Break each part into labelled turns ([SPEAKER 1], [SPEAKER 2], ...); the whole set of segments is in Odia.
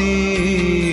[SPEAKER 1] ती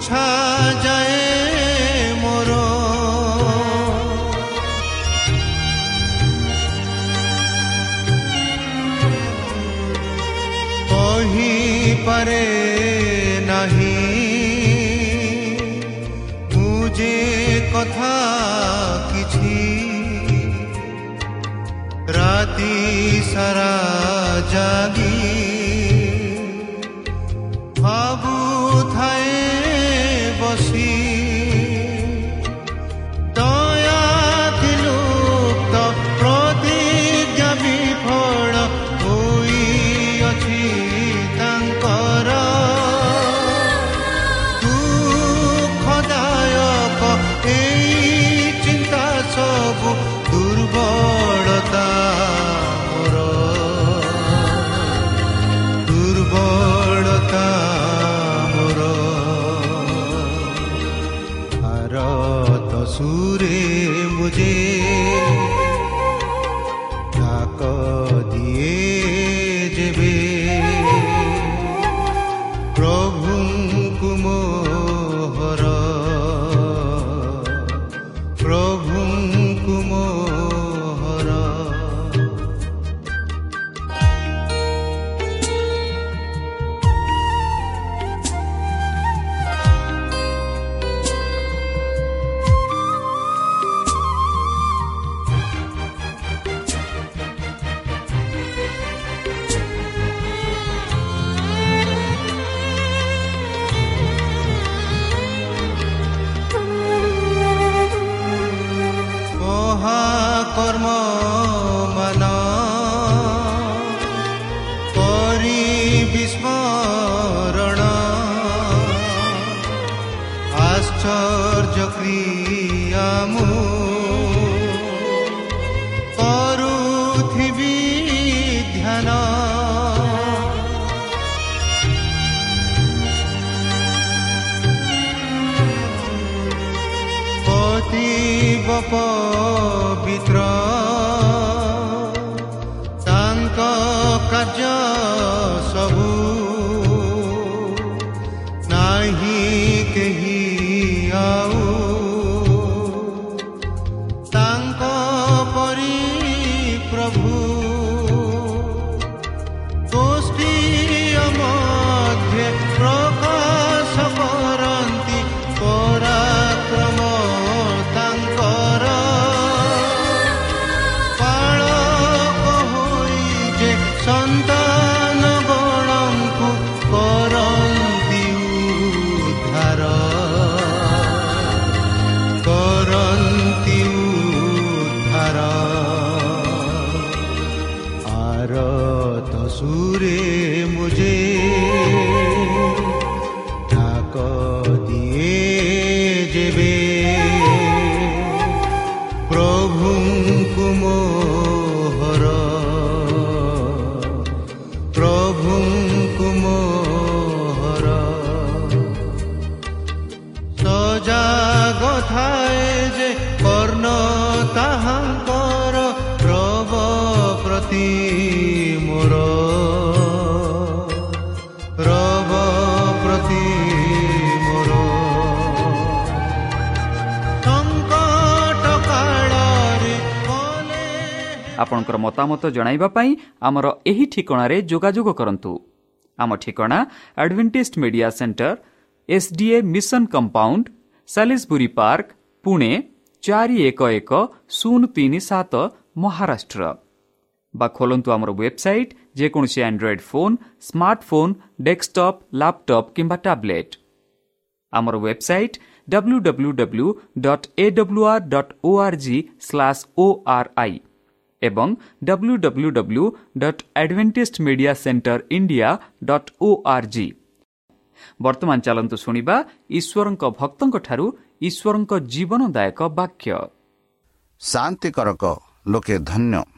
[SPEAKER 1] মুছা যায় মোর কহি পারে নাহি মুজে কথা কিছি রাতি সারা জাগি ପ୍ରତି ମୋର ରବ ପ୍ରତି ମୋର ସଙ୍କଟ କାଳରେ କଲେ
[SPEAKER 2] ଆପଣଙ୍କର ମତାମତ ଜଣାଇବା ପାଇଁ ଆମର ଏହି ଠିକଣାରେ ଯୋଗାଯୋଗ କରନ୍ତୁ। ଆମ ଠିକଣା Adventist media centre SDA mission compound Salisbury park Pune ଚାରି ଏକ ଏକ ଶୂନ ତିନି ସାତ ମହାରାଷ୍ଟ୍ର। ବା ଖୋଲନ୍ତୁ ଆମର ୱେବସାଇଟ୍ ଯେକୌଣସି android phone smartphone desktop laptop କିମ୍ବା ଟ୍ୟାବ୍ଲେଟ୍ ଆମର website W W W dot A W R dot O R G slash O R I ଏବଂ W W W dot Adventist media centre India dot O R G ବର୍ତ୍ତମାନ ଚାଲନ୍ତୁ ଶୁଣିବା ଈଶ୍ୱରଙ୍କ ଭକ୍ତଙ୍କଠାରୁ ଈଶ୍ୱରଙ୍କ ଜୀବନଦାୟକ ବାକ୍ୟ।
[SPEAKER 3] ଲୋକେ ଧନ୍ୟ।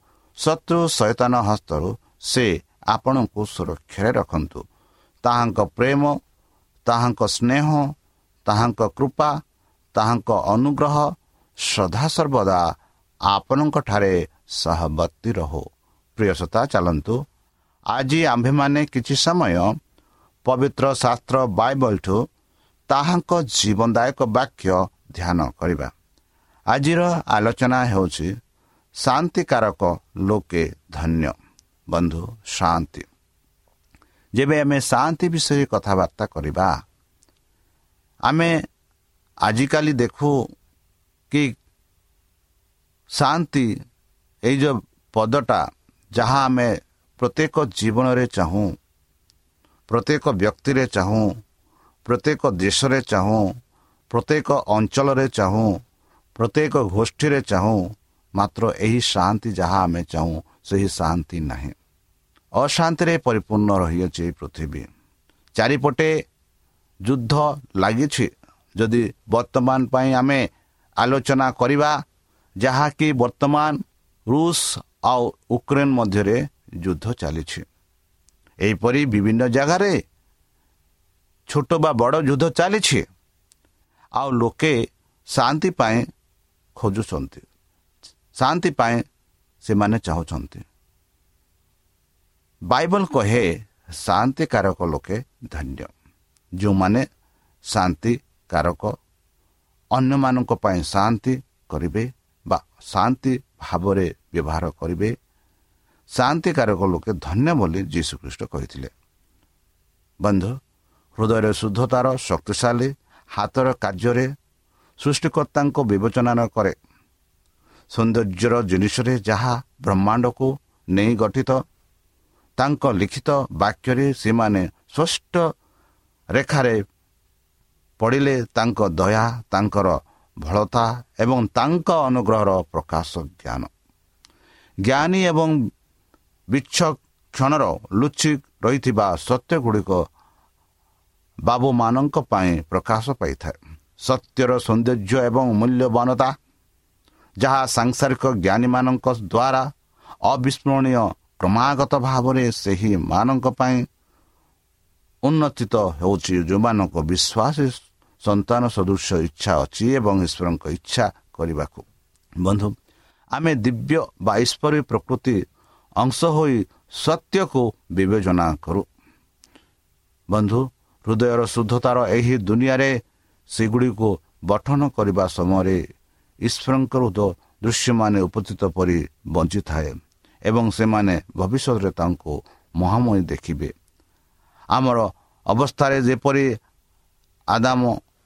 [SPEAKER 3] ଶତ୍ରୁ ସୈତାନ ହସ୍ତରୁ ସେ ଆପଣଙ୍କୁ ସୁରକ୍ଷାରେ ରଖନ୍ତୁ। ତାହାଙ୍କ ପ୍ରେମ ତାହାଙ୍କ ସ୍ନେହ ତାହାଙ୍କ କୃପା ତାହାଙ୍କ ଅନୁଗ୍ରହ ସଦାସର୍ବଦା ଆପଣଙ୍କଠାରେ ସହବର୍ତ୍ତୀ ରହୁ। ପ୍ରିୟସତା ଚାଲନ୍ତୁ। ଆଜି ଆମ୍ଭେମାନେ କିଛି ସମୟ ପବିତ୍ର ଶାସ୍ତ୍ର ବାଇବଲଠୁ ତାହାଙ୍କ ଜୀବନଦାୟକ ବାକ୍ୟ ଧ୍ୟାନ କରିବା। ଆଜିର ଆଲୋଚନା ହେଉଛି ଶାନ୍ତିକାରକ ଲୋକେ ଧନ୍ୟ ବନ୍ଧୁ ଶାନ୍ତି ଯେବେ ଆମେ ଶାନ୍ତି ବିଷୟରେ କଥାବାର୍ତ୍ତା କରିବା ଆମେ ଆଜିକାଲି ଦେଖୁ କି ଶାନ୍ତି ଏଇ ଯେଉଁ ପଦଟା ଯାହା ଆମେ ପ୍ରତ୍ୟେକ ଜୀବନରେ ଚାହୁଁ ପ୍ରତ୍ୟେକ ବ୍ୟକ୍ତିରେ ଚାହୁଁ ପ୍ରତ୍ୟେକ ଦେଶରେ ଚାହୁଁ ପ୍ରତ୍ୟେକ ଅଞ୍ଚଳରେ ଚାହୁଁ ପ୍ରତ୍ୟେକ ଗୋଷ୍ଠୀରେ ଚାହୁଁ ମାତ୍ର ଏହି ଶାନ୍ତି ଯାହା ଆମେ ଚାହୁଁ ସେହି ଶାନ୍ତି ନାହିଁ ଅଶାନ୍ତିରେ ପରିପୂର୍ଣ୍ଣ ରହିଅଛି ଏହି ପୃଥିବୀ ଚାରିପଟେ ଯୁଦ୍ଧ ଲାଗିଛି ଯଦି ବର୍ତ୍ତମାନ ପାଇଁ ଆମେ ଆଲୋଚନା କରିବା ଯାହାକି ବର୍ତ୍ତମାନ ରୁଷ ଆଉ ୟୁକ୍ରେନ୍ ମଧ୍ୟରେ ଯୁଦ୍ଧ ଚାଲିଛି ଏହିପରି ବିଭିନ୍ନ ଜାଗାରେ ଛୋଟ ବା ବଡ଼ ଯୁଦ୍ଧ ଚାଲିଛି ଆଉ ଲୋକେ ଶାନ୍ତି ପାଇଁ ଖୋଜୁଛନ୍ତି ଶାନ୍ତି ପାଇଁ ସେମାନେ ଚାହୁଁଛନ୍ତି। ବାଇବଲ କହେ ଶାନ୍ତିକାରକ ଲୋକେ ଧନ୍ୟ। ଯେଉଁମାନେ ଶାନ୍ତିକାରକ ଅନ୍ୟମାନଙ୍କ ପାଇଁ ଶାନ୍ତି କରିବେ ବା ଶାନ୍ତି ଭାବରେ ବ୍ୟବହାର କରିବେ ଶାନ୍ତିକାରକ ଲୋକେ ଧନ୍ୟ ବୋଲି ଯୀଶୁଖ୍ରୀଷ୍ଟ କହିଥିଲେ। ବନ୍ଧୁ ହୃଦୟରେ ଶୁଦ୍ଧତାର ଶକ୍ତିଶାଳୀ ହାତର କାର୍ଯ୍ୟରେ ସୃଷ୍ଟିକର୍ତ୍ତାଙ୍କ ବିବେଚନା କରେ ସୌନ୍ଦର୍ଯ୍ୟର ଜିନିଷରେ ଯାହା ବ୍ରହ୍ମାଣ୍ଡକୁ ନେଇ ଗଠିତ ତାଙ୍କ ଲିଖିତ ବାକ୍ୟରେ ସେମାନେ ସ୍ପଷ୍ଟ ରେଖାରେ ପଡ଼ିଲେ ତାଙ୍କ ଦୟା ତାଙ୍କର ଭଳତା ଏବଂ ତାଙ୍କ ଅନୁଗ୍ରହର ପ୍ରକାଶ ଜ୍ଞାନ। ଜ୍ଞାନୀ ଏବଂ ବିଚ୍ଛକ୍ଷଣର ଲୁଚି ରହିଥିବା ସତ୍ୟଗୁଡ଼ିକ ବାବୁମାନଙ୍କ ପାଇଁ ପ୍ରକାଶ ପାଇଥାଏ। ସତ୍ୟର ସୌନ୍ଦର୍ଯ୍ୟ ଏବଂ ମୂଲ୍ୟବାନତା ଯାହା ସାଂସାରିକ ଜ୍ଞାନୀମାନଙ୍କ ଦ୍ୱାରା ଅବିସ୍ମରଣୀୟ କ୍ରମାଗତ ଭାବରେ ସେହି ମାନଙ୍କ ପାଇଁ ଉନ୍ନତିତ ହେଉଛି। ଯେଉଁମାନଙ୍କ ବିଶ୍ୱାସୀ ସନ୍ତାନ ସଦୃଶ ଇଚ୍ଛା ଅଛି ଏବଂ ଈଶ୍ୱରଙ୍କ ଇଚ୍ଛା କରିବାକୁ। ବନ୍ଧୁ ଆମେ ଦିବ୍ୟ ବା ଈଶ୍ୱରୀ ପ୍ରକୃତି ଅଂଶ ହୋଇ ସତ୍ୟକୁ ବିବେଚନା କରୁ। ବନ୍ଧୁ ହୃଦୟର ଶୁଦ୍ଧତାର ଏହି ଦୁନିଆରେ ସେଗୁଡ଼ିକୁ ଗଠନ କରିବା ସମୟରେ ଈଶ୍ୱରଙ୍କ ହୃଦ ଦୃଶ୍ୟମାନେ ଉପସ୍ଥିତ ପରି ବଞ୍ଚିଥାଏ ଏବଂ ସେମାନେ ଭବିଷ୍ୟତରେ ତାଙ୍କୁ ମହାମୟୀ ଦେଖିବେ। ଆମର ଅବସ୍ଥାରେ ଯେପରି ଆଦାମ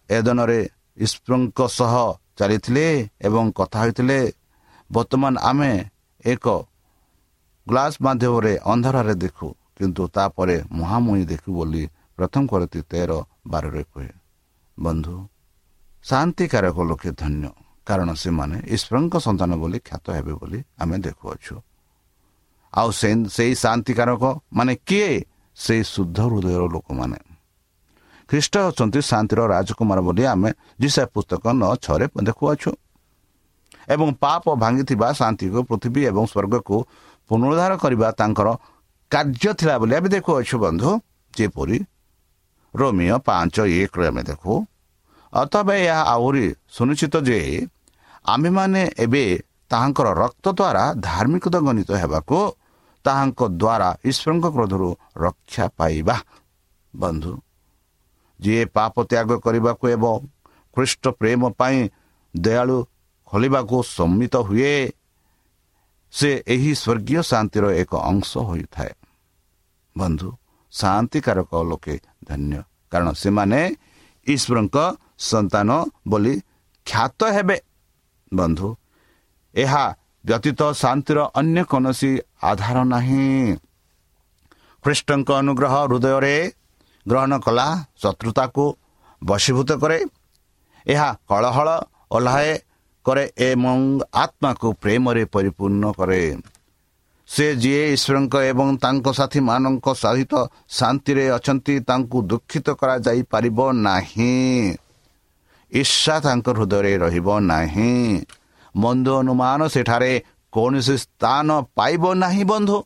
[SPEAKER 3] ଏଦନରେ ଈଶ୍ୱରଙ୍କ ସହ ଚାଲିଥିଲେ ଏବଂ କଥା ହୋଇଥିଲେ ବର୍ତ୍ତମାନ ଆମେ ଏକ ଗ୍ଲାସ୍ ମାଧ୍ୟମରେ ଅନ୍ଧାରରେ ଦେଖୁ କିନ୍ତୁ ତାପରେ ମହାମୟୀ ଦେଖୁ ବୋଲି ପ୍ରଥମ କରତି ତେର ବାରରେ କୁହେ ବନ୍ଧୁ ଶାନ୍ତିକାରକ ଲୋକେ ଧନ୍ୟ। କାରଣ ସେମାନେ ଈଶ୍ୱରଙ୍କ ସନ୍ତାନ ବୋଲି ଖ୍ୟାତ ହେବେ ବୋଲି ଆମେ ଦେଖୁଅଛୁ। ଆଉ ସେଇ ଶାନ୍ତିକାରକ ମାନେ କିଏ? ସେଇ ଶୁଦ୍ଧ ହୃଦୟର ଲୋକମାନେ। ଖ୍ରୀଷ୍ଟ ଅଛନ୍ତି ଶାନ୍ତିର ରାଜକୁମାର ବୋଲି ଆମେ ଯିଶା ପୁସ୍ତକ ନଅ ଛଅରେ ଦେଖୁଅଛୁ। ଏବଂ ପାପ ଭାଙ୍ଗିଥିବା ଶାନ୍ତିକୁ ପୃଥିବୀ ଏବଂ ସ୍ୱର୍ଗକୁ ପୁନରୁଦ୍ଧାର କରିବା ତାଙ୍କର କାର୍ଯ୍ୟ ଥିଲା ବୋଲି ଆମେ ଦେଖୁଅଛୁ ବନ୍ଧୁ। ଯେପରି ରୋମିଓ ପାଞ୍ଚ ଏକରେ ଆମେ ଦେଖୁ ଅଥବା ଏହା ଆହୁରି ସୁନିଶ୍ଚିତ ଯେ ଆମ୍ଭେମାନେ ଏବେ ତାହାଙ୍କର ରକ୍ତ ଦ୍ୱାରା ଧାର୍ମିକତା ଗଣିତ ହେବାକୁ ତାହାଙ୍କ ଦ୍ୱାରା ଈଶ୍ୱରଙ୍କ କ୍ରୋଧରୁ ରକ୍ଷା ପାଇବା। ବନ୍ଧୁ ଯିଏ ପାପ ତ୍ୟାଗ କରିବାକୁ ଏବଂ ଖ୍ରୀଷ୍ଟ ପ୍ରେମ ପାଇଁ ଦୟାଳୁ ଖୋଲିବାକୁ ସମ୍ମିତ ହୁଏ ସେ ଏହି ସ୍ୱର୍ଗୀୟ ଶାନ୍ତିର ଏକ ଅଂଶ ହୋଇଥାଏ। ବନ୍ଧୁ ଶାନ୍ତିକାରକ ଲୋକେ ଧନ୍ୟ କାରଣ ସେମାନେ ଈଶ୍ୱରଙ୍କ ସନ୍ତାନ ବୋଲି ଖ୍ୟାତ ହେବେ। ବନ୍ଧୁ ଏହା ବ୍ୟତୀତ ଶାନ୍ତିର ଅନ୍ୟ କୌଣସି ଆଧାର ନାହିଁ। ଖ୍ରୀଷ୍ଟଙ୍କ ଅନୁଗ୍ରହ ହୃଦୟରେ ଗ୍ରହଣ କଲା ଶତ୍ରୁତାକୁ ବଶୀଭୂତ କରେ। ଏହା କଳହଳ ଓହ୍ଲାଏ କରେ ଏବଂ ଆତ୍ମାକୁ ପ୍ରେମରେ ପରିପୂର୍ଣ୍ଣ କରେ। ସେ ଯିଏ ଈଶ୍ୱରଙ୍କ ଏବଂ ତାଙ୍କ ସାଥୀମାନଙ୍କ ସହିତ ଶାନ୍ତିରେ ଅଛନ୍ତି ତାଙ୍କୁ ଦୁଃଖିତ କରାଯାଇପାରିବ ନାହିଁ। ଈର୍ଷା ତାଙ୍କ ହୃଦୟରେ ରହିବ ନାହିଁ। ମନ୍ଦ ଅନୁମାନ ସେଠାରେ କୌଣସି ସ୍ଥାନ ପାଇବ ନାହିଁ ବନ୍ଧୁ।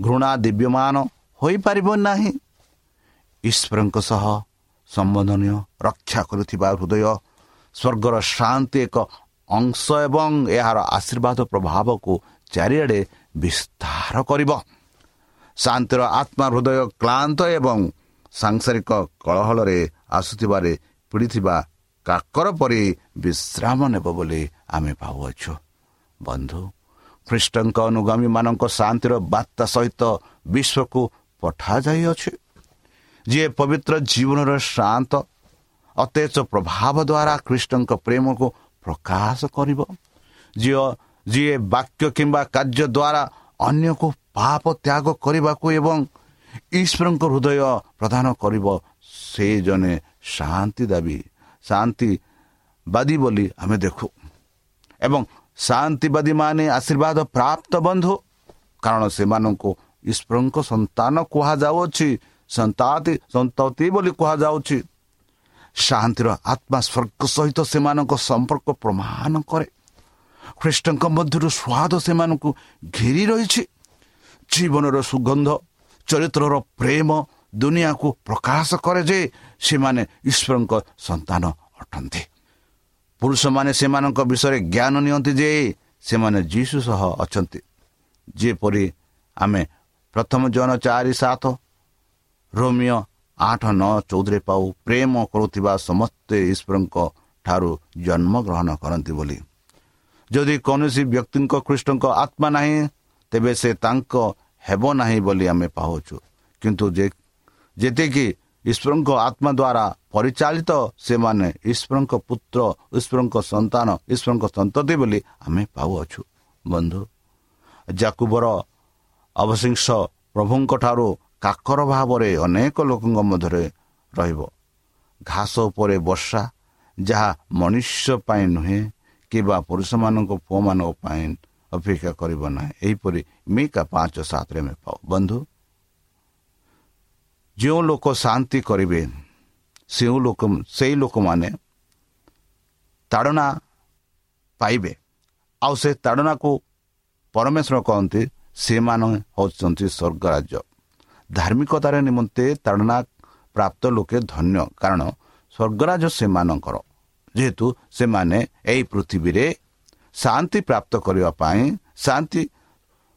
[SPEAKER 3] ଘୃଣା ଦିବ୍ୟମାନ ହୋଇପାରିବ ନାହିଁ। ଈଶ୍ୱରଙ୍କ ସହ ସମ୍ବୋଧନୀୟ ରକ୍ଷା କରୁଥିବା ହୃଦୟ ସ୍ୱର୍ଗର ଶାନ୍ତି ଏକ ଅଂଶ ଏବଂ ଏହାର ଆଶୀର୍ବାଦ ପ୍ରଭାବକୁ ଚାରିଆଡ଼େ ବିସ୍ତାର କରିବ। ଶାନ୍ତିର ଆତ୍ମା ହୃଦୟ କ୍ଳାନ୍ତ ଏବଂ ସାଂସାରିକ କଳହଳରେ ଆସୁଥିବାରେ ପୀଡ଼ିଥିବା କାକର ପରି ବିଶ୍ରାମ ନେବ ବୋଲି ଆମେ ଭାବୁଅଛୁ ବନ୍ଧୁ ଖ୍ରୀଷ୍ଟଙ୍କ ଅନୁଗାମୀମାନଙ୍କ ଶାନ୍ତିର ବାର୍ତ୍ତା ସହିତ ବିଶ୍ୱକୁ ପଠାଯାଇଅଛି। ଯିଏ ପବିତ୍ର ଜୀବନର ଶାନ୍ତ ଅତେଜ ପ୍ରଭାବ ଦ୍ୱାରା ଖ୍ରୀଷ୍ଟଙ୍କ ପ୍ରେମକୁ ପ୍ରକାଶ କରିବ। ଯିଏ ଯିଏ ବାକ୍ୟ କିମ୍ବା କାର୍ଯ୍ୟ ଦ୍ୱାରା ଅନ୍ୟକୁ ପାପ ତ୍ୟାଗ କରିବାକୁ ଏବଂ ଈଶ୍ୱରଙ୍କ ହୃଦୟ ପ୍ରଦାନ କରିବ ସେ ଜଣେ ଶାନ୍ତି ଦାବି ଶାନ୍ତିବାଦୀ ବୋଲି ଆମେ ଦେଖୁ। ଏବଂ ଶାନ୍ତିବାଦୀମାନେ ଆଶୀର୍ବାଦ ପ୍ରାପ୍ତ ବନ୍ଧୁ। କାରଣ ସେମାନଙ୍କୁ ଈଶ୍ୱରଙ୍କ ସନ୍ତାନ କୁହାଯାଉଅଛି ସନ୍ତାତି ସନ୍ତତି ବୋଲି କୁହାଯାଉଛି। ଶାନ୍ତିର ଆତ୍ମା ସ୍ୱର୍ଗ ସହିତ ସେମାନଙ୍କ ସମ୍ପର୍କ ପ୍ରମାଣ କରେ। ଖ୍ରୀଷ୍ଟଙ୍କ ମଧ୍ୟରୁ ସ୍ୱାଦ ସେମାନଙ୍କୁ ଘେରି ରହିଛି। ଜୀବନର ସୁଗନ୍ଧ ଚରିତ୍ରର ପ୍ରେମ ଦୁନିଆକୁ ପ୍ରକାଶ କରେ ଯେ ସେମାନେ ଈଶ୍ୱରଙ୍କ ସନ୍ତାନ ଅଟନ୍ତି। ପୁରୁଷମାନେ ସେମାନଙ୍କ ବିଷୟରେ ଜ୍ଞାନ ନିଅନ୍ତି ଯେ ସେମାନେ ଯୀଶୁ ସହ ଅଛନ୍ତି। ଯେପରି ଆମେ ପ୍ରଥମ ଜନ ଚାରି ସାତ ରୋମିଓ ଆଠ ନଅ ଚଉଦରେ ପାଉ ପ୍ରେମ କରୁଥିବା ସମସ୍ତେ ଈଶ୍ୱରଙ୍କ ଠାରୁ ଜନ୍ମଗ୍ରହଣ କରନ୍ତି ବୋଲି। ଯଦି କୌଣସି ବ୍ୟକ୍ତିଙ୍କ ଖ୍ରୀଷ୍ଟଙ୍କ ଆତ୍ମା ନାହିଁ ତେବେ ସେ ତାଙ୍କ ହେବ ନାହିଁ ବୋଲି ଆମେ ପାଉଛୁ। କିନ୍ତୁ ଯେ ଯେତିକି ଈଶ୍ୱରଙ୍କ ଆତ୍ମା ଦ୍ୱାରା ପରିଚାଳିତ ସେମାନେ ଈଶ୍ୱରଙ୍କ ପୁତ୍ର ଈଶ୍ୱରଙ୍କ ସନ୍ତାନ ଈଶ୍ୱରଙ୍କ ସନ୍ତତି ବୋଲି ଆମେ ପାଉଅଛୁ। ବନ୍ଧୁ ଜାକୁବର ଅବଶିଂଶ ପ୍ରଭୁଙ୍କ ଠାରୁ କାକର ଭାବରେ ଅନେକ ଲୋକଙ୍କ ମଧ୍ୟରେ ରହିବ। ଘାସ ଉପରେ ବର୍ଷା ଯାହା ମନୁଷ୍ୟ ପାଇଁ ନୁହେଁ କିମ୍ବା ପୁରୁଷମାନଙ୍କ ପୁଅମାନଙ୍କ ପାଇଁ ଅପେକ୍ଷା କରିବ ନାହିଁ। ଏହିପରି ମିକା ପାଞ୍ଚ ସାତରେ ଆମେ ପାଉ। ବନ୍ଧୁ ଯେଉଁ ଲୋକ ଶାନ୍ତି କରିବେ ସେଉଁ ଲୋକ ସେଇ ଲୋକମାନେ ତାଡ଼ନା ପାଇବେ। ଆଉ ସେ ତାଡ଼ନାକୁ ପରମେଶ୍ୱର କହନ୍ତି ସେମାନେ ହେଉଛନ୍ତି ସ୍ୱର୍ଗ ରାଜ୍ୟ ଧାର୍ମିକତାର ନିମନ୍ତେ ତାଡ଼ନା ପ୍ରାପ୍ତ ଲୋକେ ଧନ୍ୟ। କାରଣ ସ୍ୱର୍ଗରାଜ ସେମାନଙ୍କର। ଯେହେତୁ ସେମାନେ ଏହି ପୃଥିବୀରେ ଶାନ୍ତି ପ୍ରାପ୍ତ କରିବା ପାଇଁ ଶାନ୍ତି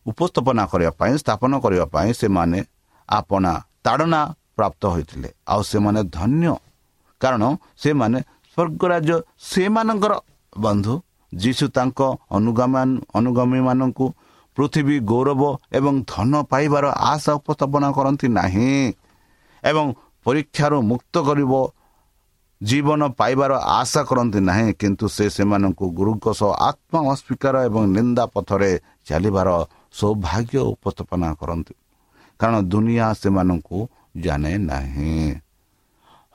[SPEAKER 3] ଉପସ୍ଥାପନା କରିବା ପାଇଁ ସ୍ଥାପନ କରିବା ପାଇଁ ସେମାନେ ଆପଣା ତାଡ଼ନା ପ୍ରାପ୍ତ ହୋଇଥିଲେ। ଆଉ ସେମାନେ ଧନ୍ୟ। କାରଣ ସେମାନେ ସ୍ୱର୍ଗରାଜ ସେମାନଙ୍କର ବନ୍ଧୁ। ଯୀଶୁ ତାଙ୍କ ଅନୁଗାମୀ ଅନୁଗାମୀମାନଙ୍କୁ ପୃଥିବୀ ଗୌରବ ଏବଂ ଧନ ପାଇବାର ଆଶା ଉପସ୍ଥାପନା କରନ୍ତି ନାହିଁ ଏବଂ ପରୀକ୍ଷାରୁ ମୁକ୍ତ କରିବ ଜୀବନ ପାଇବାର ଆଶା କରନ୍ତି ନାହିଁ। କିନ୍ତୁ ସେ ସେମାନଙ୍କୁ ଗୁରୁଙ୍କ ସହ ଆତ୍ମ ଅସ୍ୱୀକାର ଏବଂ ନିନ୍ଦା ପଥରେ ଚାଲିବାର ସୌଭାଗ୍ୟ ଉପସ୍ଥାପନା କରନ୍ତି। କାରଣ ଦୁନିଆ ସେମାନଙ୍କୁ ଜାଣେ ନାହିଁ।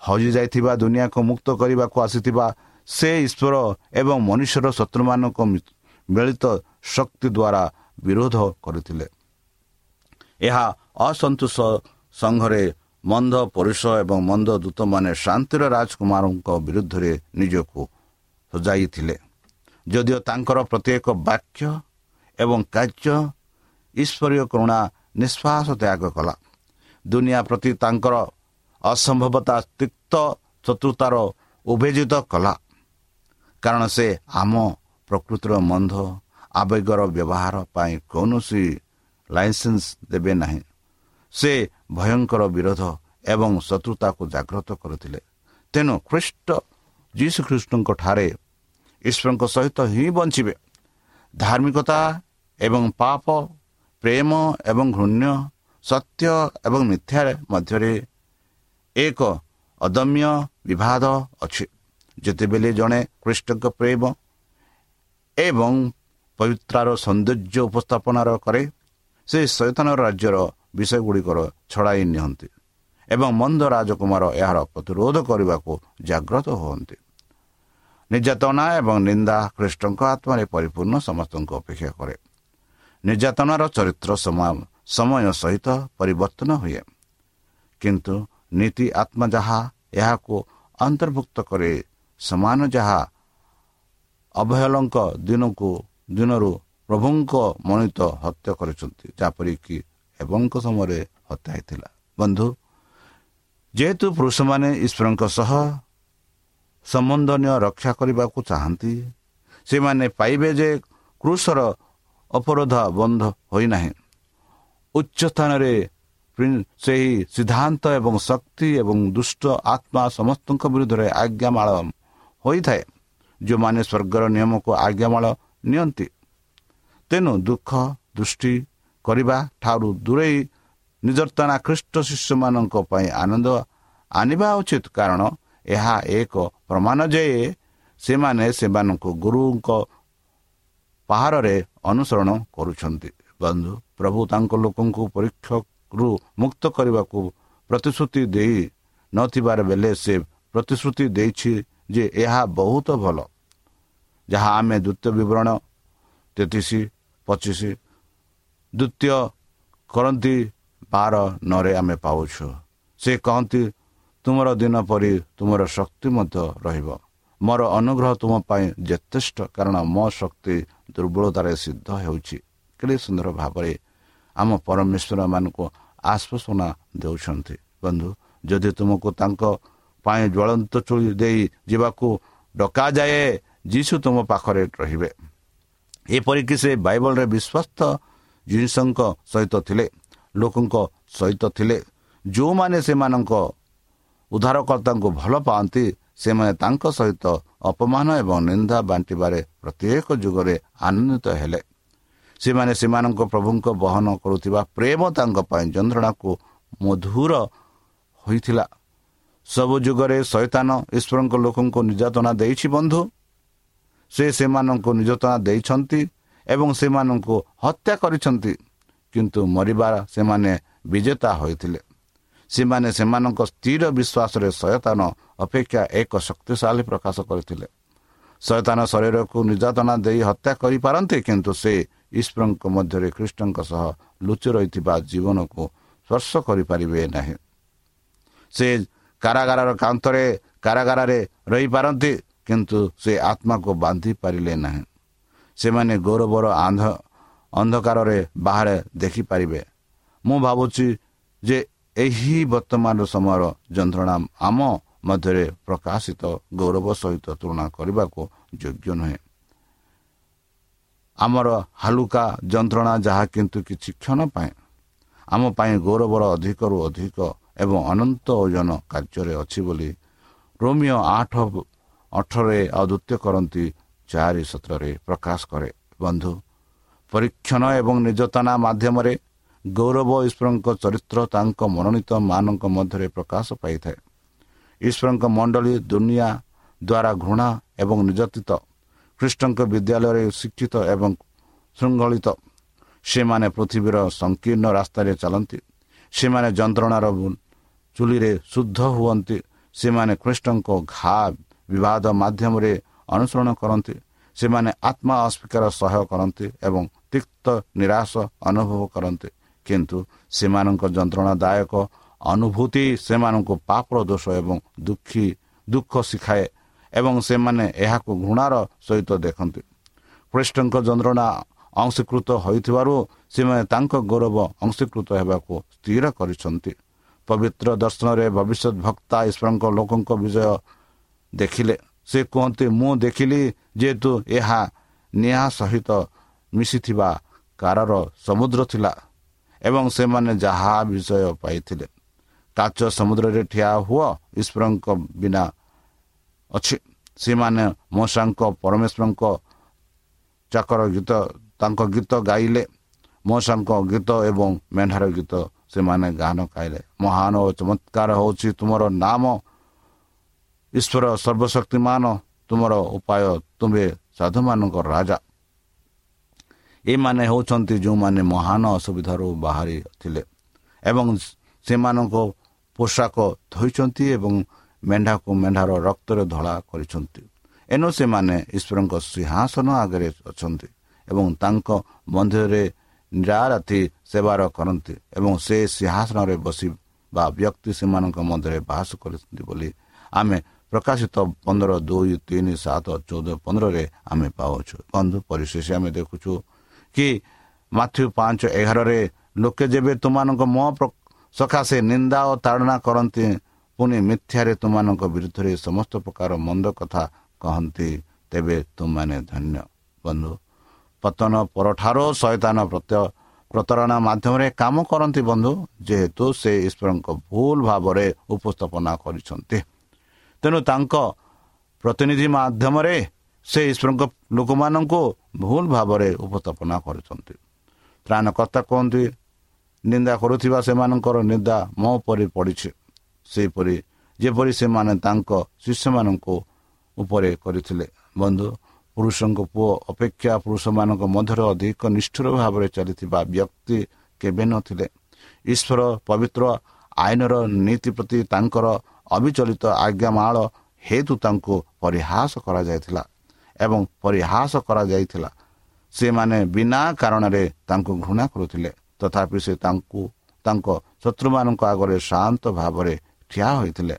[SPEAKER 3] ହଜିଯାଇଥିବା ଦୁନିଆକୁ ମୁକ୍ତ କରିବାକୁ ଆସିଥିବା ସେ ଈଶ୍ୱର ଏବଂ ମନୁଷ୍ୟର ଶତ୍ରୁମାନଙ୍କ ମିଳିତ ଶକ୍ତି ଦ୍ୱାରା ବିରୋଧ କରିଥିଲେ। ଏହା ଅସନ୍ତୋଷ ସଂଘରେ ମନ୍ଦ ପୁରୁଷ ଏବଂ ମନ୍ଦ ଦୂତମାନେ ଶାନ୍ତିର ରାଜକୁମାରଙ୍କ ବିରୁଦ୍ଧରେ ନିଜକୁ ସଜାଇଥିଲେ। ଯଦିଓ ତାଙ୍କର ପ୍ରତ୍ୟେକ ବାକ୍ୟ ଏବଂ କାର୍ଯ୍ୟ ଈଶ୍ୱରୀୟ କରୁଣା ନିଶ୍ୱାସ ତ୍ୟାଗ କଲା। ଦୁନିଆ ପ୍ରତି ତାଙ୍କର ଅସମ୍ଭବତା ତିକ୍ତ ଚତୁର୍ଥାର ଉଭେଜିତ କଲା। କାରଣ ସେ ଆମ ପ୍ରକୃତିର ମନ୍ଦ ଆବେଗର ବ୍ୟବହାର ପାଇଁ କୌଣସି ଲାଇସେନ୍ସ ଦେବେ ନାହିଁ। ସେ ଭୟଙ୍କର ବିରୋଧ ଏବଂ ଶତ୍ରୁତାକୁ ଜାଗ୍ରତ କରିଥିଲେ। ତେଣୁ ଖ୍ରୀଷ୍ଟ ଯୀଶୁଖ୍ରୀଷ୍ଟଙ୍କ ଠାରେ ଈଶ୍ୱରଙ୍କ ସହିତ ହିଁ ବଞ୍ଚିବେ। ଧାର୍ମିକତା ଏବଂ ପାପ ପ୍ରେମ ଏବଂ ଘୃଣ୍ୟ ସତ୍ୟ ଏବଂ ମିଥ୍ୟା ମଧ୍ୟରେ ଏକ ଅଦମ୍ୟ ବିବାଦ ଅଛି। ଯେତେବେଳେ ଜଣେ ଖ୍ରୀଷ୍ଟଙ୍କ ପ୍ରେମ ଏବଂ ପବିତ୍ରାର ସୌନ୍ଦର୍ଯ୍ୟ ଉପସ୍ଥାପନାର କରେ ସେ ଶୈତନ ରାଜ୍ୟର ବିଷୟଗୁଡ଼ିକର ଛଡ଼ାଇ ନିଅନ୍ତି ଏବଂ ମନ୍ଦ ରାଜକୁମାର ଏହାର ପ୍ରତିରୋଧ କରିବାକୁ ଜାଗ୍ରତ ହୁଅନ୍ତି। ନିର୍ଯାତନା ଏବଂ ନିନ୍ଦା ଖ୍ରୀଷ୍ଟଙ୍କ ଆତ୍ମାରେ ପରିପୂର୍ଣ୍ଣ ସମସ୍ତଙ୍କୁ ଅପେକ୍ଷା କରେ। ନିର୍ଯାତନାର ଚରିତ୍ର ସମୟ ସହିତ ପରିବର୍ତ୍ତନ ହୁଏ। କିନ୍ତୁ ନୀତି ଆତ୍ମା ଯାହା ଏହାକୁ ଅନ୍ତର୍ଭୁକ୍ତ କରେ। ସମାନ ଯାହା ଅବହେଳଙ୍କ ଦିନକୁ ଦିନରୁ ପ୍ରଭୁଙ୍କ ମଣିତ ହତ୍ୟା କରିଛନ୍ତି ଯେପରିକି ଏବଂଙ୍କ ସମୟରେ ହତ୍ୟା ହେଇଥିଲା। ବନ୍ଧୁ ଯେହେତୁ ପୁରୁଷମାନେ ଈଶ୍ୱରଙ୍କ ସହ ସମ୍ବନ୍ଧନୀୟ ରକ୍ଷା କରିବାକୁ ଚାହାନ୍ତି ସେମାନେ ପାଇବେ ଯେ କୃଷର ଅପରୋଧ ବନ୍ଧ ହୋଇନାହିଁ। ଉଚ୍ଚ ସ୍ଥାନରେ ସେହି ସିଦ୍ଧାନ୍ତ ଏବଂ ଶକ୍ତି ଏବଂ ଦୁଷ୍ଟ ଆତ୍ମା ସମସ୍ତଙ୍କ ବିରୁଦ୍ଧରେ ଆଜ୍ଞାମାଳ ହୋଇଥାଏ। ଯେଉଁମାନେ ସ୍ୱର୍ଗର ନିୟମକୁ ଆଜ୍ଞାମାଳ ନିଅନ୍ତି। ତେଣୁ ଦୁଃଖ ଦୃଷ୍ଟି କରିବା ଠାରୁ ଦୂରେଇ ନିର୍ଯାତନା ଖ୍ରୀଷ୍ଟ ଶିଷ୍ୟମାନଙ୍କ ପାଇଁ ଆନନ୍ଦ ଆଣିବା ଉଚିତ। କାରଣ ଏହା ଏକ ପ୍ରମାଣ ଯେ ସେମାନେ ସେମାନଙ୍କୁ ଗୁରୁଙ୍କ ପାହାରରେ ଅନୁସରଣ କରୁଛନ୍ତି। ବନ୍ଧୁ ପ୍ରଭୁ ତାଙ୍କ ଲୋକଙ୍କୁ ପରୀକ୍ଷାରୁ ମୁକ୍ତ କରିବାକୁ ପ୍ରତିଶ୍ରୁତି ଦେଇ ନଥିବାର ବେଳେ ସେ ପ୍ରତିଶ୍ରୁତି ଦେଇଛି ଯେ ଏହା ବହୁତ ଭଲ। ଯାହା ଆମେ ଦ୍ୱିତୀୟ ବିବରଣ ତେତିଶ ପଚିଶ ଦ୍ୱିତୀୟ କରନ୍ତି ବାର ନରେ ଆମେ ପାଉଛୁ। ସେ କହନ୍ତି ତୁମର ଦିନ ପରି ତୁମର ଶକ୍ତି ମଧ୍ୟ ରହିବ। ମୋର ଅନୁଗ୍ରହ ତୁମ ପାଇଁ ଯଥେଷ୍ଟ କାରଣ ମୋ ଶକ୍ତି ଦୁର୍ବଳତାରେ ସିଦ୍ଧ ହେଉଛି। କେତେ ସୁନ୍ଦର ଭାବରେ ଆମ ପରମେଶ୍ୱରମାନଙ୍କୁ ଆଶ୍ୱାସନା ଦେଉଛନ୍ତି। ବନ୍ଧୁ ଯଦି ତୁମକୁ ତାଙ୍କ ପାଇଁ ଜ୍ୱଳନ୍ତ ଚୁଳି ଦେଇ ଯିବାକୁ ଡକାଯାଏ ଯୀଶୁ ତୁମ ପାଖରେ ରହିବେ। ଏପରିକି ସେ ବାଇବଲରେ ବିଶ୍ୱସ୍ତ ଜିନିଷଙ୍କ ସହିତ ଥିଲେ ଲୋକଙ୍କ ସହିତ ଥିଲେ। ଯେଉଁମାନେ ସେମାନଙ୍କ ଉଦ୍ଧାରକର୍ତ୍ତାଙ୍କୁ ଭଲ ପାଆନ୍ତି ସେମାନେ ତାଙ୍କ ସହିତ ଅପମାନ ଏବଂ ନିନ୍ଦା ବାଣ୍ଟିବାରେ ପ୍ରତ୍ୟେକ ଯୁଗରେ ଆନନ୍ଦିତ ହେଲେ। ସେମାନେ ସେମାନଙ୍କ ପ୍ରଭୁଙ୍କ ବହନ କରୁଥିବା ପ୍ରେମ ତାଙ୍କ ପାଇଁ ଯନ୍ତ୍ରଣାକୁ ମଧୁର ହୋଇଥିଲା। ସବୁ ଯୁଗରେ ଶୈତାନ ଈଶ୍ୱରଙ୍କ ଲୋକଙ୍କୁ ନିର୍ଯାତନା ଦେଇଛି ବନ୍ଧୁ। ସେ ସେମାନଙ୍କୁ ନିର୍ଯାତନା ଦେଇଛନ୍ତି ଏବଂ ସେମାନଙ୍କୁ ହତ୍ୟା କରିଛନ୍ତି। କିନ୍ତୁ ମରିବାର ସେମାନେ ବିଜେତା ହୋଇଥିଲେ। ସେମାନେ ସେମାନଙ୍କ ସ୍ଥିର ବିଶ୍ୱାସରେ ଶୟତାନ ଅପେକ୍ଷା ଏକ ଶକ୍ତିଶାଳୀ ପ୍ରକାଶ କରିଥିଲେ। ଶୟତାନ ଶରୀରକୁ ନିର୍ଯାତନା ଦେଇ ହତ୍ୟା କରିପାରନ୍ତି କିନ୍ତୁ ସେ ଈଶ୍ୱରଙ୍କ ମଧ୍ୟରେ ଖ୍ରୀଷ୍ଟଙ୍କ ସହ ଲୁଚି ରହିଥିବା ଜୀବନକୁ ସ୍ପର୍ଶ କରିପାରିବେ ନାହିଁ। ସେ କାରାଗାରର କାନ୍ଥରେ କାରାଗାରରେ ରହିପାରନ୍ତି କିନ୍ତୁ ସେ ଆତ୍ମାକୁ ବାନ୍ଧି ପାରିଲେ ନାହିଁ। ସେମାନେ ଗୌରବର ଆନ୍ଧ ଅନ୍ଧକାରରେ ବାହାରେ ଦେଖିପାରିବେ। ମୁଁ ଭାବୁଛି ଯେ ଏହି ବର୍ତ୍ତମାନର ସମୟର ଯନ୍ତ୍ରଣା ଆମ ମଧ୍ୟରେ ପ୍ରକାଶିତ ଗୌରବ ସହିତ ତୁଳନା କରିବାକୁ ଯୋଗ୍ୟ ନୁହେଁ। ଆମର ହାଲୁକା ଯନ୍ତ୍ରଣା ଯାହା କିନ୍ତୁ କିଛି କ୍ଷଣ ପାଇଁ ଆମ ପାଇଁ ଗୌରବର ଅଧିକରୁ ଅଧିକ ଏବଂ ଅନନ୍ତ ଓଜନ କାର୍ଯ୍ୟରେ ଅଛି ବୋଲି ରୋମିଓ ଆଠ ଅଠରରେ ଅଦ୍ୱିତୀୟ କରନ୍ତି ଚାରି ସତ୍ରରେ ପ୍ରକାଶ କରେ। ବନ୍ଧୁ ପରୀକ୍ଷଣ ଏବଂ ନିର୍ଯାତନା ମାଧ୍ୟମରେ ଗୌରବ ଈଶ୍ୱରଙ୍କ ଚରିତ୍ର ତାଙ୍କ ମନୋନୀତ ମାନଙ୍କ ମଧ୍ୟରେ ପ୍ରକାଶ ପାଇଥାଏ ଈଶ୍ୱରଙ୍କ ମଣ୍ଡଳୀ ଦୁନିଆ ଦ୍ୱାରା ଘୃଣା ଏବଂ ନିର୍ଯାତିତ ଖ୍ରୀଷ୍ଟଙ୍କ ବିଦ୍ୟାଳୟରେ ଶିକ୍ଷିତ ଏବଂ ଶୃଙ୍ଖଳିତ ସେମାନେ ପୃଥିବୀର ସଂକୀର୍ଣ୍ଣ ରାସ୍ତାରେ ଚାଲନ୍ତି ସେମାନେ ଯନ୍ତ୍ରଣାର ଚୁଲିରେ ଶୁଦ୍ଧ ହୁଅନ୍ତି ସେମାନେ ଖ୍ରୀଷ୍ଟଙ୍କ ଘା ବିବାଦ ମାଧ୍ୟମରେ ଅନୁସରଣ କରନ୍ତି ସେମାନେ ଆତ୍ମା ଅସ୍ୱୀକାର ସହ୍ୟ କରନ୍ତି ଏବଂ ତିକ୍ତ ନିରାଶ ଅନୁଭବ କରନ୍ତି କିନ୍ତୁ ସେମାନଙ୍କ ଯନ୍ତ୍ରଣାଦାୟକ ଅନୁଭୂତି ସେମାନଙ୍କୁ ପାପର ଦୋଷ ଏବଂ ଦୁଃଖୀ ଦୁଃଖ ଶିଖାଏ ଏବଂ ସେମାନେ ଏହାକୁ ଘୃଣାର ସହିତ ଦେଖନ୍ତି। ଖ୍ରୀଷ୍ଟଙ୍କ ଯନ୍ତ୍ରଣା ଅଂଶୀକୃତ ହୋଇଥିବାରୁ ସେମାନେ ତାଙ୍କ ଗୌରବ ଅଂଶୀକୃତ ହେବାକୁ ସ୍ଥିର କରିଛନ୍ତି। ପବିତ୍ର ଦର୍ଶନରେ ଭବିଷ୍ୟତ ଭକ୍ତା ଈଶ୍ୱରଙ୍କ ଲୋକଙ୍କ ବିଜୟ ଦେଖିଲେ। ସେ କୁହନ୍ତି ମୁଁ ଦେଖିଲି ଯେହେତୁ ଏହା ନିଆଁ ସହିତ ମିଶିଥିବା କାରର ସମୁଦ୍ର ଥିଲା। ଏବଂ ସେମାନେ ଯାହା ବିଷୟ ପାଇଥିଲେ କାଚ ସମୁଦ୍ରରେ ଠିଆ ହୁଅ ଈଶ୍ୱରଙ୍କ ବିନା ଅଛି। ସେମାନେ ମଶାଙ୍କ ପରମେଶ୍ୱରଙ୍କ ଚାକର ଗୀତ ତାଙ୍କ ଗୀତ ଗାଇଲେ। ମଶାଙ୍କ ଗୀତ ଏବଂ ମେଣ୍ଢାର ଗୀତ ସେମାନେ ଗାନ ଗାଇଲେ ମହାନ ଓ ଚମତ୍କାର ହେଉଛି ତୁମର ନାମ। ଈଶ୍ୱର ସର୍ବଶକ୍ତିମାନ ତୁମର ଉପାୟ ତୁମେ ସାଧୁମାନଙ୍କ ରାଜା। ଏମାନେ ହେଉଛନ୍ତି ଯେଉଁମାନେ ମହାନ ଅସୁବିଧାରୁ ବାହାରି ଥିଲେ ଏବଂ ସେମାନଙ୍କ ପୋଷାକ ଧୋଇଛନ୍ତି ଏବଂ ମେଣ୍ଢାକୁ ମେଣ୍ଢାର ରକ୍ତରେ ଧଳା କରିଛନ୍ତି। ଏଣୁ ସେମାନେ ଈଶ୍ୱରଙ୍କ ସିଂହାସନ ଆଗରେ ଅଛନ୍ତି ଏବଂ ତାଙ୍କ ମନ୍ଦିରରେ ନିରାରାତି ସେବାର କରନ୍ତି ଏବଂ ସେ ସିଂହାସନରେ ବସିବା ବ୍ୟକ୍ତି ସେମାନଙ୍କ ମଧ୍ୟରେ ବାସ କରିଛନ୍ତି ବୋଲି ଆମେ ପ୍ରକାଶିତ ପନ୍ଦର ଦୁଇ ତିନି ସାତ ଚଉଦ ପନ୍ଦରରେ ଆମେ ପାଉଛୁ। ବନ୍ଧୁ ପରିଶେଷ ଆମେ ଦେଖୁଛୁ କି ମାଥ୍ୟୁ ପାଞ୍ଚ ଏଗାରରେ ଲୋକେ ଯେବେ ତୁମମାନଙ୍କ ମୁହଁ ସକାଶେ ନିନ୍ଦା ଓ ତାଡ଼ନା କରନ୍ତି ପୁଣି ମିଥ୍ୟାରେ ତୁମମାନଙ୍କ ବିରୁଦ୍ଧରେ ସମସ୍ତ ପ୍ରକାର ମନ୍ଦ କଥା କହନ୍ତି ତେବେ ତୁମମାନେ ଧନ୍ୟ ବନ୍ଧୁ। ପତନ ପରଠାରୁ ଶୈତାନ ପ୍ରତ୍ୟୟ ପ୍ରତାରଣା ମାଧ୍ୟମରେ କାମ କରନ୍ତି ବନ୍ଧୁ ଯେହେତୁ ସେ ଈଶ୍ୱରଙ୍କ ଭୁଲ ଭାବରେ ଉପସ୍ଥାପନା କରିଛନ୍ତି। ତେଣୁ ତାଙ୍କ ପ୍ରତିନିଧି ମାଧ୍ୟମରେ ସେ ଈଶ୍ୱରଙ୍କ ଲୋକମାନଙ୍କୁ ଭୁଲ ଭାବରେ ଉପସ୍ଥାପନା କରୁଛନ୍ତି। ତ୍ରାଣକର୍ତ୍ତା କୁହନ୍ତି ନିନ୍ଦା କରୁଥିବା ସେମାନଙ୍କର ନିନ୍ଦା ମୋ ଉପରେ ପଡ଼ିଛି। ସେହିପରି ଯେପରି ସେମାନେ ତାଙ୍କ ଶିଷ୍ୟମାନଙ୍କୁ ଉପରେ କରିଥିଲେ। ବନ୍ଧୁ ପୁରୁଷଙ୍କ ପୁଅ ଅପେକ୍ଷା ପୁରୁଷମାନଙ୍କ ମଧ୍ୟରେ ଅଧିକ ନିଷ୍ଠୁର ଭାବରେ ଚାଲିଥିବା ବ୍ୟକ୍ତି କେବେ ନଥିଲେ ଈଶ୍ୱର ପବିତ୍ର ଆଇନର ନୀତି ପ୍ରତି ତାଙ୍କର ଅବିଚଳିତ ଆଜ୍ଞାମାଳ ହେତୁ ତାଙ୍କୁ ପରିହାସ କରାଯାଇଥିଲା। ଏବଂ ପରିହାସ କରାଯାଇଥିଲା। ସେମାନେ ବିନା କାରଣରେ ତାଙ୍କୁ ଘୃଣା କରୁଥିଲେ। ତଥାପି ସେ ତାଙ୍କୁ ତାଙ୍କ ଶତ୍ରୁମାନଙ୍କ ଆଗରେ ଶାନ୍ତ ଭାବରେ ଠିଆ ହୋଇଥିଲେ।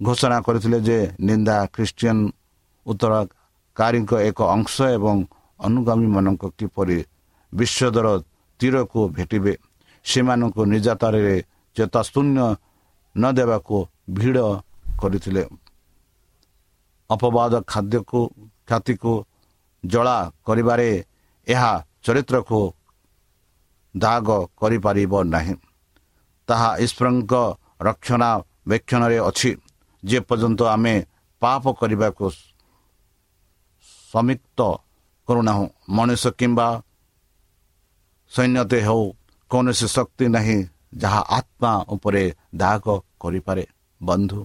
[SPEAKER 3] ଘୋଷଣା କରିଥିଲେ ଯେ ନିନ୍ଦା ଖ୍ରୀଷ୍ଟିଆନ ଉତ୍ତରକାରୀଙ୍କ ଏକ ଅଂଶ ଏବଂ ଅନୁଗାମୀମାନଙ୍କ କିପରି ବିଶ୍ୱଦର ତୀରକୁ ଭେଟିବେ ସେମାନଙ୍କୁ ନିର୍ଯାତନାରେ ଚେତାଶୂନ୍ୟ ନ ଦେବାକୁ ଭିଡ଼ କରିଥିଲେ। ଅପବାଦ ଖାଦ୍ୟକୁ ଖ୍ୟାତିକୁ ଜଳା କରିବାରେ ଏହା ଚରିତ୍ରକୁ ଦାଗ କରିପାରିବ ନାହିଁ। ତାହା ଈଶ୍ୱରଙ୍କ ରକ୍ଷଣାବେକ୍ଷଣରେ ଅଛି। ଯେପର୍ଯ୍ୟନ୍ତ ଆମେ ପାପ କରିବାକୁ ସମିକ୍ତ କରୁନାହୁଁ। ମଣିଷ କିମ୍ବା ସୈନ୍ୟତେ ହେଉ କୌଣସି ଶକ୍ତି ନାହିଁ ଯାହା ଆତ୍ମା ଉପରେ ଦାଗ କରିପାରେ। ବନ୍ଧୁ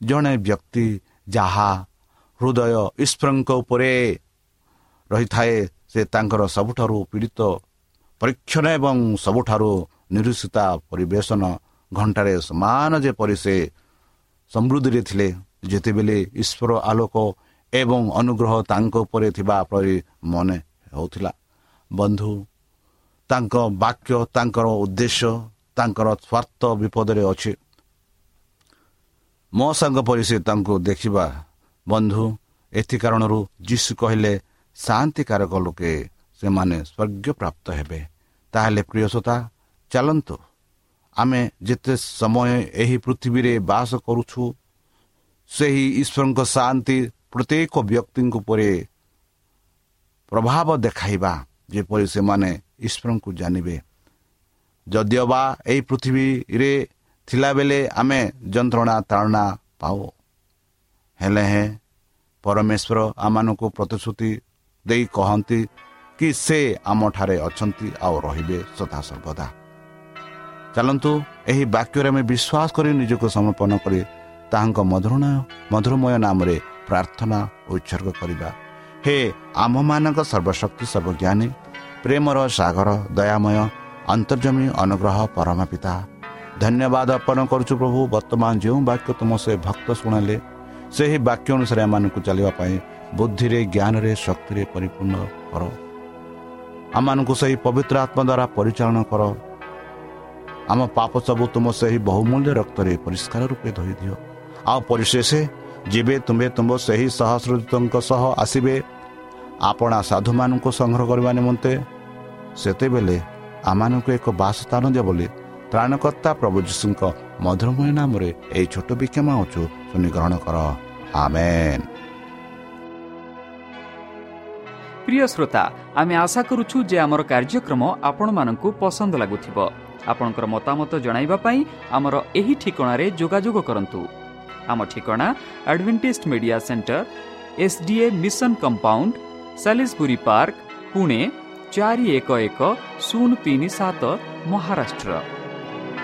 [SPEAKER 3] ଜଣେ ବ୍ୟକ୍ତି ଯାହା ହୃଦୟ ଈଶ୍ୱରଙ୍କ ଉପରେ ରହିଥାଏ ସେ ତାଙ୍କର ସବୁଠାରୁ ପୀଡ଼ିତ ପରୀକ୍ଷଣ ଏବଂ ସବୁଠାରୁ ନିରୁଷିତା ପରିବେଷଣ ଘଣ୍ଟାରେ ସମାନ ଯେପରି ସେ ସମୃଦ୍ଧିରେ ଥିଲେ। ଯେତେବେଳେ ଈଶ୍ୱର ଆଲୋକ ଏବଂ ଅନୁଗ୍ରହ ତାଙ୍କ ଉପରେ ଥିବା ପରି ମନେ ହେଉଥିଲା। ବନ୍ଧୁ ତାଙ୍କ ବାକ୍ୟ ତାଙ୍କର ଉଦ୍ଦେଶ୍ୟ ତାଙ୍କର ସ୍ୱାର୍ଥ ବିପଦରେ ଅଛି। ମୋ ସାଙ୍ଗ ପରି ସେ ତାଙ୍କୁ ଦେଖିବା ବନ୍ଧୁ ଏଥି କାରଣରୁ ଯୀଶୁ କହିଲେ ଶାନ୍ତିକାରକ ଲୋକେ ସେମାନେ ସ୍ୱର୍ଗ ପ୍ରାପ୍ତ ହେବେ। ତାହେଲେ ପ୍ରିୟସତା ଚାଲନ୍ତୁ। ଆମେ ଯେତେ ସମୟ ଏହି ପୃଥିବୀରେ ବାସ କରୁଛୁ ସେହି ଈଶ୍ୱରଙ୍କ ଶାନ୍ତି ପ୍ରତ୍ୟେକ ବ୍ୟକ୍ତିଙ୍କ ଉପରେ ପ୍ରଭାବ ଦେଖାଇବା ଯେପରି ସେମାନେ ଈଶ୍ୱରଙ୍କୁ ଜାଣିବେ। ଯଦିଓ ବା ଏହି ପୃଥିବୀରେ ଥିଲାବେଳେ ଆମେ ଯନ୍ତ୍ରଣା ତାଳନା ପାଉ ହେଲେ ହେଁ ପରମେଶ୍ୱର ଆମମାନଙ୍କୁ ପ୍ରତିଶ୍ରୁତି ଦେଇ କହନ୍ତି କି ସେ ଆମଠାରେ ଅଛନ୍ତି ଆଉ ରହିବେ ସଦାସର୍ବଦା ଚାଲନ୍ତୁ ଏହି ବାକ୍ୟରେ ଆମେ ବିଶ୍ୱାସ କରି ନିଜକୁ ସମର୍ପଣ କରି ତାହାଙ୍କ ମଧୁର ମଧୁରମୟ ନାମରେ ପ୍ରାର୍ଥନା ଉତ୍ସର୍ଗ କରିବା ହେ ଆମମାନଙ୍କ ସର୍ବଶକ୍ତି ସର୍ବଜ୍ଞାନୀ ପ୍ରେମର ସାଗର ଦୟାମୟ ଅନ୍ତର୍ଜମୀ ଅନୁଗ୍ରହ ପରମା ପିତା ଧନ୍ୟବାଦ ଅର୍ପଣ କରୁଛୁ ପ୍ରଭୁ। ବର୍ତ୍ତମାନ ଯେଉଁ ବାକ୍ୟ ତୁମ ସେ ଭକ୍ତ ଶୁଣାଇଲେ ସେହି ବାକ୍ୟ ଅନୁସାରେ ଏମାନଙ୍କୁ ଚାଲିବା ପାଇଁ ବୁଦ୍ଧିରେ ଜ୍ଞାନରେ ଶକ୍ତିରେ ପରିପୂର୍ଣ୍ଣ କର। ଆମମାନଙ୍କୁ ସେହି ପବିତ୍ର ଆତ୍ମା ଦ୍ୱାରା ପରିଚାଳନା କର। ଆମ ପାପ ସବୁ ତୁମ ସେହି ବହୁମୂଲ୍ୟ ରକ୍ତରେ ପରିଷ୍କାର ରୂପେ ଧୋଇଦିଅ। ଆଉ ପରିଶେଷ ଯେବେ ତୁମେ ତୁମ ସେହି ସହସ୍ରଦୂତଙ୍କ ସହ ଆସିବେ। ଆପଣା ସାଧୁମାନଙ୍କୁ ସଂଗ୍ରହ କରିବା ନିମନ୍ତେ। ସେତେବେଳେ ଆମମାନଙ୍କୁ ଏକ ବାସସ୍ଥାନ ଦିଅ ବୋଲି ତ୍ରାଣକର୍ତ୍ତା ପ୍ରଭୁ ଯୀଶୁଙ୍କ ମଧୁରମୟ ନାମରେ ଏହି ଛୋଟ ବିକ୍ଷମ ଅଛୁ ଶୁଣିଗ୍ରହଣ କର। ଆମେନ୍।
[SPEAKER 2] ପ୍ରିୟ ଶ୍ରୋତା ଆମେ ଆଶା କରୁଛୁ ଯେ ଆମର କାର୍ଯ୍ୟକ୍ରମ ଆପଣମାନଙ୍କୁ ପସନ୍ଦ ଲାଗୁଥିବ। ଆପଣଙ୍କର ମତାମତ ଜଣାଇବା ପାଇଁ ଆମର ଏହି ଠିକଣାରେ ଯୋଗାଯୋଗ କରନ୍ତୁ। ଆମ ଠିକଣା Adventist media centre S D A mission compound Salisbury park Pune ଚାରି ଏକ ଏକ ଶୂନ ତିନି ସାତ Maharashtra.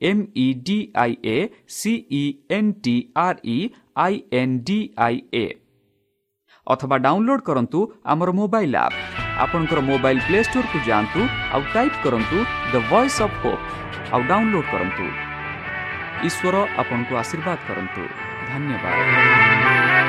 [SPEAKER 2] M E D I A C E N T R E I N D I A ଅଥବା ଡାଉନଲୋଡ୍ କରନ୍ତୁ ଆମର ମୋବାଇଲ୍ ଆପ୍ ଆପଣଙ୍କର ମୋବାଇଲ୍ ପ୍ଲେ ଷ୍ଟୋରକୁ ଯାଆନ୍ତୁ ଆଉ ଟାଇପ୍ କରନ୍ତୁ ଦ ଭଏସ୍ ଅଫ୍ ହୋପ୍ ଆଉ ଡାଉନଲୋଡ୍ କରନ୍ତୁ। ଈଶ୍ୱର ଆପଣଙ୍କୁ ଆଶୀର୍ବାଦ କରନ୍ତୁ। ଧନ୍ୟବାଦ।